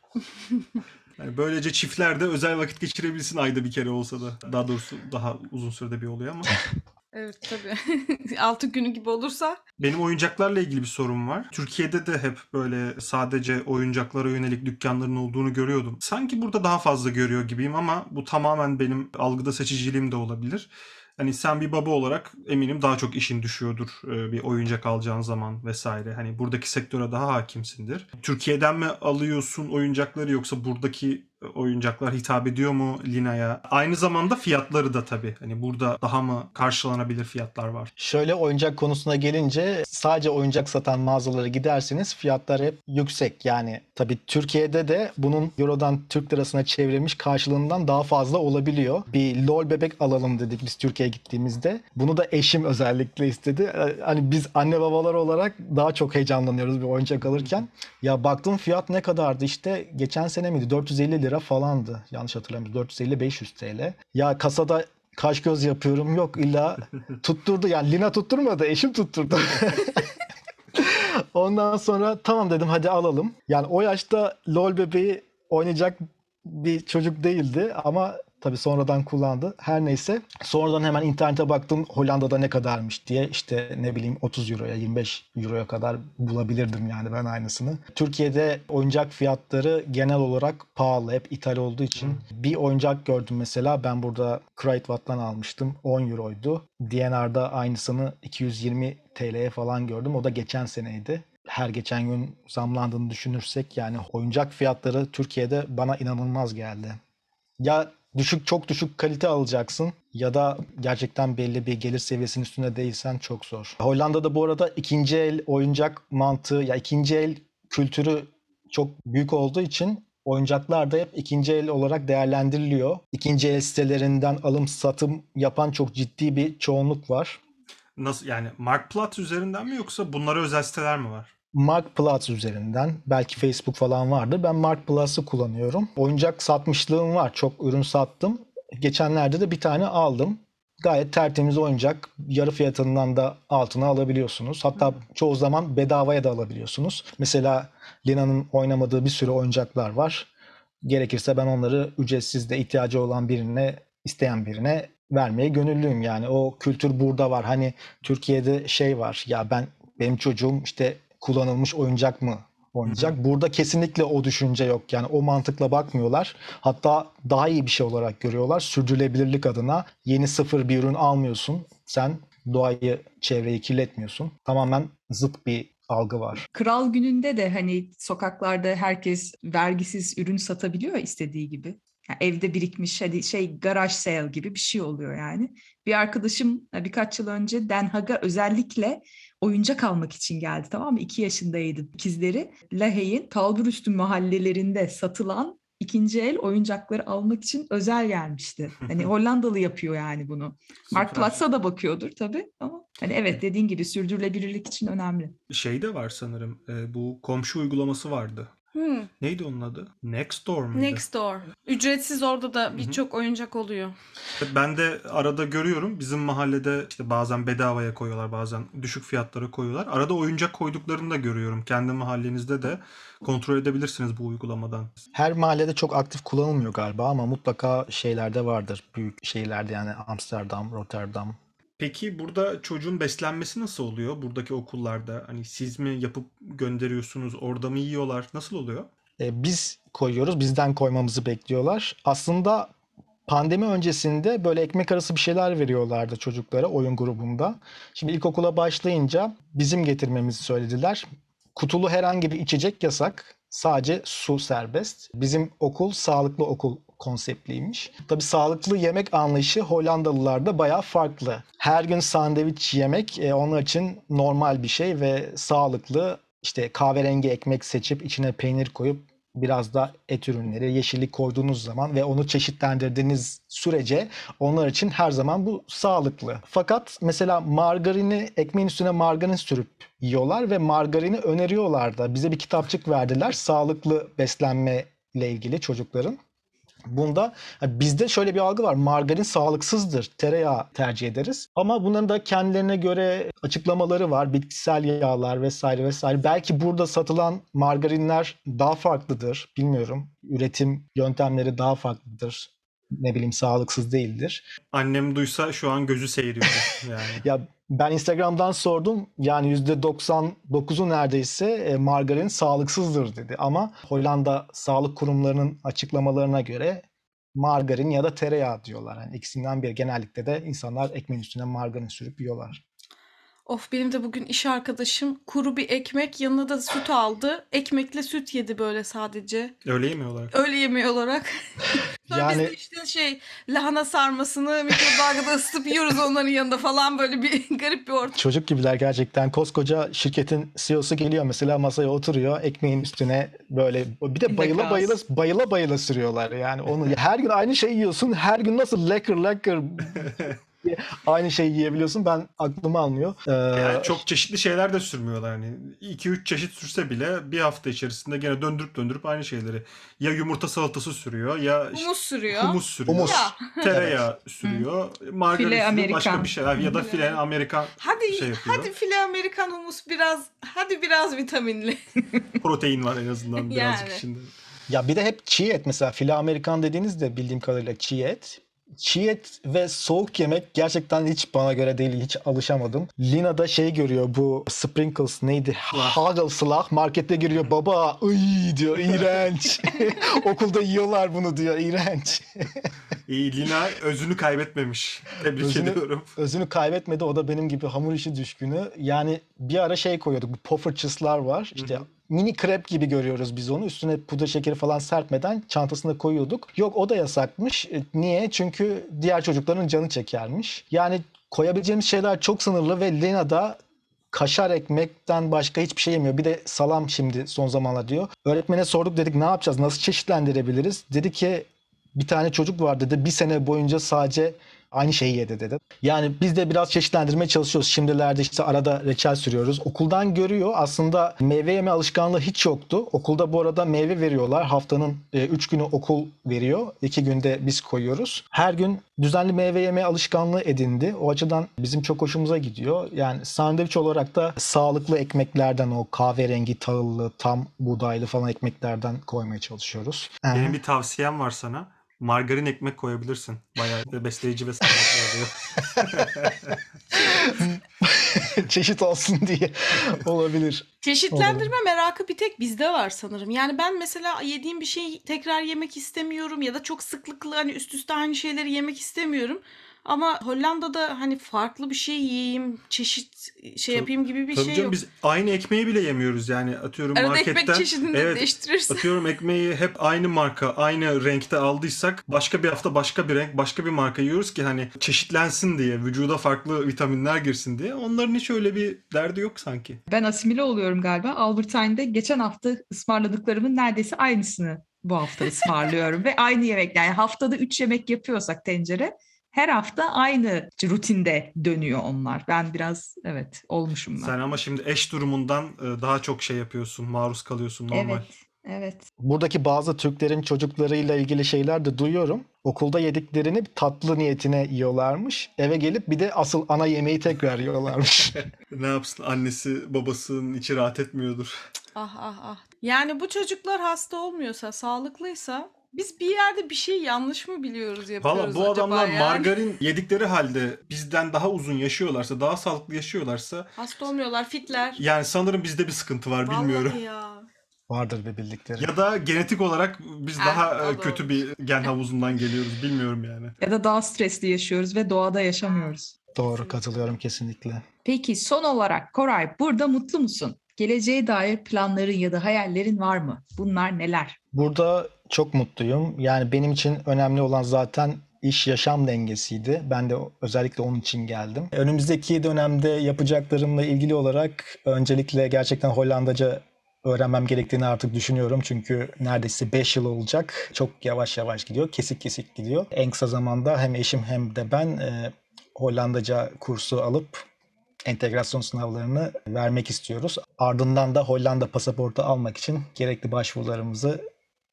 Yani böylece çiftler de özel vakit geçirebilsin ayda bir kere olsa da. Daha doğrusu daha uzun sürede bir oluyor ama. [laughs] Evet tabii. [laughs] Altı günü gibi olursa Benim oyuncaklarla ilgili bir sorum var. Türkiye'de de hep böyle sadece oyuncaklara yönelik dükkanların olduğunu görüyordum. Sanki burada daha fazla görüyor gibiyim ama bu tamamen benim algıda seçiciliğim de olabilir. Hani sen bir baba olarak eminim daha çok işin düşüyordur e, bir oyuncak alacağın zaman vesaire. Hani buradaki sektöre daha hakimsindir. Türkiye'den mi alıyorsun oyuncakları yoksa buradaki oyuncaklar hitap ediyor mu Lina'ya? Aynı zamanda fiyatları da tabii. Hani burada daha mı karşılanabilir fiyatlar var? Şöyle oyuncak konusuna gelince sadece oyuncak satan mağazalara giderseniz fiyatlar hep yüksek. Yani tabii Türkiye'de de bunun Euro'dan Türk lirasına çevrilmiş karşılığından daha fazla olabiliyor. Bir LOL bebek alalım dedik biz Türkiye'ye gittiğimizde. Bunu da eşim özellikle istedi. Hani biz anne babalar olarak daha çok heyecanlanıyoruz bir oyuncak alırken. Ya baktım fiyat ne kadardı işte geçen sene miydi 450 lira falandı yanlış hatırlamıyorum 450-500 TL. Ya kasada kaş göz yapıyorum yok illa [laughs] tutturdu yani Lina tutturmadı eşim tutturdu. [laughs] Ondan sonra tamam dedim hadi alalım. Yani o yaşta LOL bebeği oynayacak bir çocuk değildi ama tabii sonradan kullandı. Her neyse sonradan hemen internete baktım Hollanda'da ne kadarmış diye işte ne bileyim 30 euroya 25 euroya kadar bulabilirdim yani ben aynısını. Türkiye'de oyuncak fiyatları genel olarak pahalı hep ithal olduğu için. Bir oyuncak gördüm mesela ben burada Kruidvat'tan almıştım 10 euroydu. DNR'da aynısını 220 TL'ye falan gördüm o da geçen seneydi. her geçen gün zamlandığını düşünürsek yani oyuncak fiyatları Türkiye'de bana inanılmaz geldi. Ya düşük çok düşük kalite alacaksın ya da gerçekten belli bir gelir seviyesinin üstünde değilsen çok zor. Hollanda'da bu arada ikinci el oyuncak mantığı ya ikinci el kültürü çok büyük olduğu için oyuncaklar da hep ikinci el olarak değerlendiriliyor. İkinci el sitelerinden alım satım yapan çok ciddi bir çoğunluk var. Nasıl yani Marktplaats üzerinden mi yoksa bunlara özel siteler mi var? Marktplaats üzerinden belki Facebook falan vardır. Ben Marktplaats'ı kullanıyorum. Oyuncak satmışlığım var. Çok ürün sattım. Geçenlerde de bir tane aldım. Gayet tertemiz oyuncak. Yarı fiyatından da altına alabiliyorsunuz. Hatta çoğu zaman bedavaya da alabiliyorsunuz. Mesela Lina'nın oynamadığı bir sürü oyuncaklar var. Gerekirse ben onları ücretsiz de ihtiyacı olan birine, isteyen birine vermeye gönüllüyüm. Yani o kültür burada var. Hani Türkiye'de şey var. Ya ben benim çocuğum işte kullanılmış oyuncak mı oynayacak? Burada kesinlikle o düşünce yok. Yani o mantıkla bakmıyorlar. Hatta daha iyi bir şey olarak görüyorlar. Sürdürülebilirlik adına yeni sıfır bir ürün almıyorsun. Sen doğayı, çevreyi kirletmiyorsun. Tamamen zıt bir algı var. Kral gününde de hani sokaklarda herkes vergisiz ürün satabiliyor istediği gibi. Yani evde birikmiş hadi şey garaj sale gibi bir şey oluyor yani. Bir arkadaşım e, birkaç yıl önce Den Haag'a özellikle oyuncak almak için geldi tamam mı? İki yaşındaydı ikizleri. Lahey'in kalburüstü mahallelerinde satılan ikinci el oyuncakları almak için özel gelmişti. [laughs] Hani Hollandalı yapıyor yani bunu. Mark Platz'a da bakıyordur tabii ama hani evet dediğin gibi sürdürülebilirlik için önemli. Şey de var sanırım. e, bu komşu uygulaması vardı. Hmm, Neydi onun adı? Nextdoor muydu? Next Door. Ücretsiz orada da birçok oyuncak oluyor. Ben de arada görüyorum. Bizim mahallede işte bazen bedavaya koyuyorlar, bazen düşük fiyatlara koyuyorlar. Arada oyuncak koyduklarını da görüyorum. Kendi mahallenizde de kontrol edebilirsiniz bu uygulamadan. Her mahallede çok aktif kullanılmıyor galiba ama mutlaka şeylerde vardır. Büyük şehirlerde yani Amsterdam, Rotterdam. Peki burada çocuğun beslenmesi nasıl oluyor? Buradaki okullarda hani siz mi yapıp gönderiyorsunuz? Orada mı yiyorlar? Nasıl oluyor? E, biz koyuyoruz, bizden koymamızı bekliyorlar. Aslında pandemi öncesinde böyle ekmek arası bir şeyler veriyorlardı çocuklara oyun grubunda. Şimdi ilkokula başlayınca bizim getirmemizi söylediler. Kutulu herhangi bir içecek yasak. Sadece su serbest. Bizim okul sağlıklı okul konseptliymiş. Tabii sağlıklı yemek anlayışı Hollandalılarda bayağı farklı. Her gün sandviç yemek e, onlar için normal bir şey ve sağlıklı. İşte kahverengi ekmek seçip içine peynir koyup biraz da et ürünleri, yeşillik koyduğunuz zaman ve onu çeşitlendirdiğiniz sürece onlar için her zaman bu sağlıklı. Fakat mesela margarini, ekmeğin üstüne margarin sürüp yiyorlar ve margarini öneriyorlar da. Bize bir kitapçık verdiler sağlıklı beslenme ile ilgili çocukların. Bunda bizde şöyle bir algı var. Margarin sağlıksızdır. Tereyağı tercih ederiz. Ama bunların da kendilerine göre açıklamaları var. Bitkisel yağlar vesaire vesaire. Belki burada satılan margarinler daha farklıdır. Bilmiyorum. Üretim yöntemleri daha farklıdır. Ne bileyim sağlıksız değildir. Annem duysa şu an gözü seyiriyor [laughs] yani. Ya ben Instagram'dan sordum. Yani %99'u neredeyse e, margarin sağlıksızdır dedi. Ama Hollanda sağlık kurumlarının açıklamalarına göre margarin ya da tereyağı diyorlar. Yani ikisinden biri. Genellikle de insanlar ekmeğin üstüne margarin sürüp yiyorlar. Of benim de bugün iş arkadaşım kuru bir ekmek yanına da süt aldı. Ekmekle süt yedi böyle sadece. Öyle yemiyorlar. Öyle yemeği olarak. [laughs] Sonra biz Yani- de işte şey lahana sarmasını mikrodalgada ısıtıp yiyoruz onların yanında falan böyle bir [laughs] garip bir ortam. Çocuk gibiler gerçekten. Koskoca şirketin CEO'su geliyor mesela masaya oturuyor. Ekmeğin üstüne böyle bir de bayıla bayıla bayıla bayıla sürüyorlar. Yani onu her gün aynı şeyi yiyorsun. Her gün nasıl lekker lekker [laughs] aynı şeyi yiyebiliyorsun. Ben aklımı almıyor. Ee, Yani çok çeşitli şeyler de sürmüyorlar hani. 2-3 çeşit sürse bile bir hafta içerisinde gene döndürüp döndürüp aynı şeyleri. Ya yumurta salatası sürüyor ya Humus sürüyor. humus sürüyor. Humus. Ya Tereyağı sürüyor. Margarin File sürüyor. Başka bir şeyler. Ya da file Amerikan Hadi şey yapıyor. hadi file Amerikan humus biraz hadi biraz vitaminli. [laughs] protein var en azından birazcık Yani. içinde. Ya bir de hep çiğ et mesela file Amerikan dediğinizde bildiğim kadarıyla çiğ et. Çiğ et ve soğuk yemek gerçekten hiç bana göre değil. Hiç alışamadım. Lina da şey görüyor bu sprinkles neydi? Hagelslag markette giriyor. Baba ıy diyor iğrenç. [laughs] Okulda yiyorlar bunu diyor iğrenç. İyi Lina özünü kaybetmemiş. Tebrik Özünü- ediyorum. Özünü kaybetmedi. O da benim gibi hamur işi düşkünü. Yani bir ara şey koyuyorduk. Bu pofferçıslar var. İşte. Mini krep gibi görüyoruz biz onu. Üstüne pudra şekeri falan serpmeden çantasına koyuyorduk. Yok o da yasakmış. E, Niye? Çünkü diğer çocukların canı çekermiş. Yani koyabileceğimiz şeyler çok sınırlı ve Lena da kaşar ekmekten başka hiçbir şey yemiyor. Bir de salam şimdi son zamanlar diyor. Öğretmene sorduk dedik ne yapacağız? Nasıl çeşitlendirebiliriz? Dedi ki bir tane çocuk var dedi. Bir sene boyunca sadece aynı şeyi yedi dedi. Yani biz de biraz çeşitlendirmeye çalışıyoruz. Şimdilerde işte arada reçel sürüyoruz. Okuldan görüyor aslında meyve yeme alışkanlığı hiç yoktu. Okulda bu arada meyve veriyorlar. Haftanın 3 günü okul veriyor. 2 günde biz koyuyoruz. Her gün düzenli meyve yeme alışkanlığı edindi. O açıdan bizim çok hoşumuza gidiyor. Yani sandviç olarak da sağlıklı ekmeklerden o kahverengi, tahıllı, tam buğdaylı falan ekmeklerden koymaya çalışıyoruz. Benim bir tavsiyem var sana. Margarin ekmek koyabilirsin. Bayağı besleyici ve sağlıklı oluyor. [laughs] çeşit olsun diye olabilir. Çeşitlendirme merakı bir tek bizde var sanırım. Yani ben mesela yediğim bir şeyi tekrar yemek istemiyorum ya da çok sıklıkla hani üst üste aynı şeyleri yemek istemiyorum. Ama Hollanda'da hani farklı bir şey yiyeyim, çeşit şey yapayım gibi bir Tabii şey canım yok. biz aynı ekmeği bile yemiyoruz yani atıyorum Arada marketten. ekmek çeşidini Evet, değiştirirsin. Atıyorum ekmeği hep aynı marka, aynı renkte aldıysak başka bir hafta başka bir renk, başka bir marka yiyoruz ki hani çeşitlensin diye, vücuda farklı vitaminler girsin diye. Onların hiç öyle bir derdi yok sanki. Ben asimile oluyorum galiba. Albert Einstein'de geçen hafta ısmarladıklarımın neredeyse aynısını bu hafta ısmarlıyorum. [laughs] Ve aynı yemek yani haftada 3 yemek yapıyorsak tencere her hafta aynı rutinde dönüyor onlar. Ben biraz evet olmuşum ben. Sen ama şimdi eş durumundan e, daha çok şey yapıyorsun, maruz kalıyorsun normal. Evet. Evet. Buradaki bazı Türklerin çocuklarıyla ilgili şeyler de duyuyorum. Okulda yediklerini tatlı niyetine yiyorlarmış. Eve gelip bir de asıl ana yemeği tekrar yiyorlarmış. [laughs] Ne yapsın annesi babasının içi rahat etmiyordur. Ah ah ah. Yani bu çocuklar hasta olmuyorsa, sağlıklıysa biz bir yerde bir şey yanlış mı biliyoruz yapıyoruz Valla bu acaba adamlar yani? margarin yedikleri halde bizden daha uzun yaşıyorlarsa, daha sağlıklı yaşıyorlarsa Hasta olmuyorlar, fitler. yani sanırım bizde bir sıkıntı var bilmiyorum. Vallahi ya. Vardır bir bildikleri. Ya da genetik olarak biz Ah, daha o e, da kötü olur. bir gen havuzundan geliyoruz bilmiyorum yani. Ya da daha stresli yaşıyoruz ve doğada yaşamıyoruz. Doğru katılıyorum kesinlikle. Peki son olarak Koray burada mutlu musun? Geleceğe dair planların ya da hayallerin var mı? Bunlar neler? Burada çok mutluyum. Yani benim için önemli olan zaten iş yaşam dengesiydi. Ben de özellikle onun için geldim. Önümüzdeki dönemde yapacaklarımla ilgili olarak öncelikle gerçekten Hollandaca öğrenmem gerektiğini artık düşünüyorum. Çünkü neredeyse 5 yıl olacak. Çok yavaş yavaş gidiyor. Kesik kesik gidiyor. En kısa zamanda hem eşim hem de ben e, Hollandaca kursu alıp entegrasyon sınavlarını vermek istiyoruz. Ardından da Hollanda pasaportu almak için gerekli başvurularımızı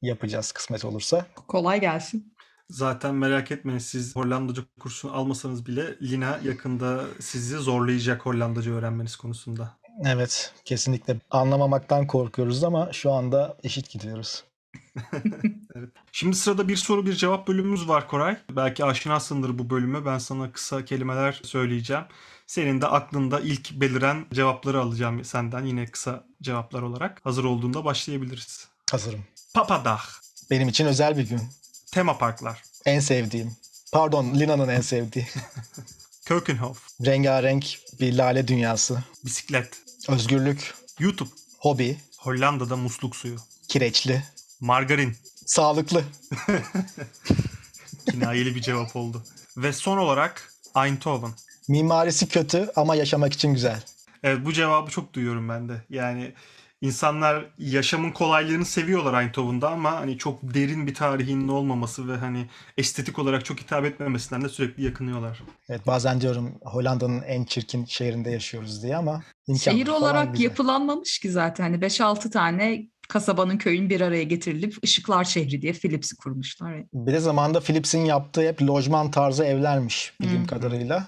yapacağız kısmet olursa. Kolay gelsin. Zaten merak etmeyin siz Hollandaca kursunu almasanız bile Lina yakında sizi zorlayacak Hollandaca öğrenmeniz konusunda. Evet, kesinlikle anlamamaktan korkuyoruz ama şu anda eşit gidiyoruz. [laughs] Evet. Şimdi sırada bir soru bir cevap bölümümüz var Koray. Belki aşinasındır bu bölüme. Ben sana kısa kelimeler söyleyeceğim. Senin de aklında ilk beliren cevapları alacağım senden yine kısa cevaplar olarak. Hazır olduğunda başlayabiliriz. Hazırım. Papadag, Benim için özel bir gün. tema parklar, En sevdiğim. Pardon, Lina'nın en sevdiği. [laughs] Keukenhof, Rengarenk bir lale dünyası. bisiklet, Özgürlük, YouTube, hobi, Hollanda'da musluk suyu, kireçli, margarin, sağlıklı. [laughs] kinayeli bir cevap oldu. Ve son olarak Eindhoven. Mimarisi kötü ama yaşamak için güzel. Evet bu cevabı çok duyuyorum ben de. Yani insanlar yaşamın kolaylığını seviyorlar Eindhoven'da ama hani çok derin bir tarihinin olmaması ve hani estetik olarak çok hitap etmemesinden de sürekli yakınıyorlar. Evet bazen diyorum Hollanda'nın en çirkin şehrinde yaşıyoruz diye ama Şehir olarak güzel. yapılanmamış ki zaten. Hani 5-6 tane kasabanın köyün bir araya getirilip Işıklar Şehri diye Philips'i kurmuşlar. Bir de zamanında Philips'in yaptığı hep lojman tarzı evlermiş bildiğim Hı. kadarıyla.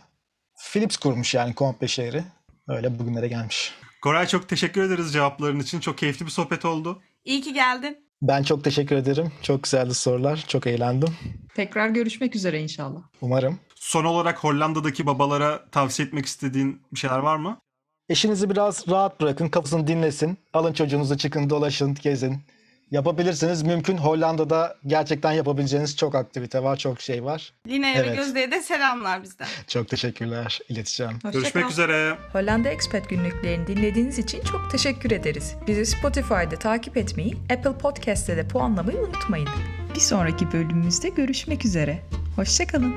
Philips kurmuş yani komple şehri. Öyle bugünlere gelmiş. Koray çok teşekkür ederiz cevapların için. Çok keyifli bir sohbet oldu. İyi ki geldin. Ben çok teşekkür ederim. Çok güzeldi sorular. Çok eğlendim. Tekrar görüşmek üzere inşallah. Umarım. Son olarak Hollanda'daki babalara tavsiye etmek istediğin bir şeyler var mı? Eşinizi biraz rahat bırakın. Kafasını dinlesin. Alın çocuğunuzu çıkın dolaşın gezin. Yapabilirsiniz. Mümkün. Hollanda'da gerçekten yapabileceğiniz çok aktivite var, çok şey var. Line'ye ve Evet. Gözde'ye de selamlar bizden. Çok teşekkürler. İletişeceğim. Hoşça Görüşmek kal. üzere. Hollanda Expat günlüklerini dinlediğiniz için çok teşekkür ederiz. Bizi Spotify'da takip etmeyi, Apple Podcast'te de puanlamayı unutmayın. Bir sonraki bölümümüzde görüşmek üzere. Hoşçakalın.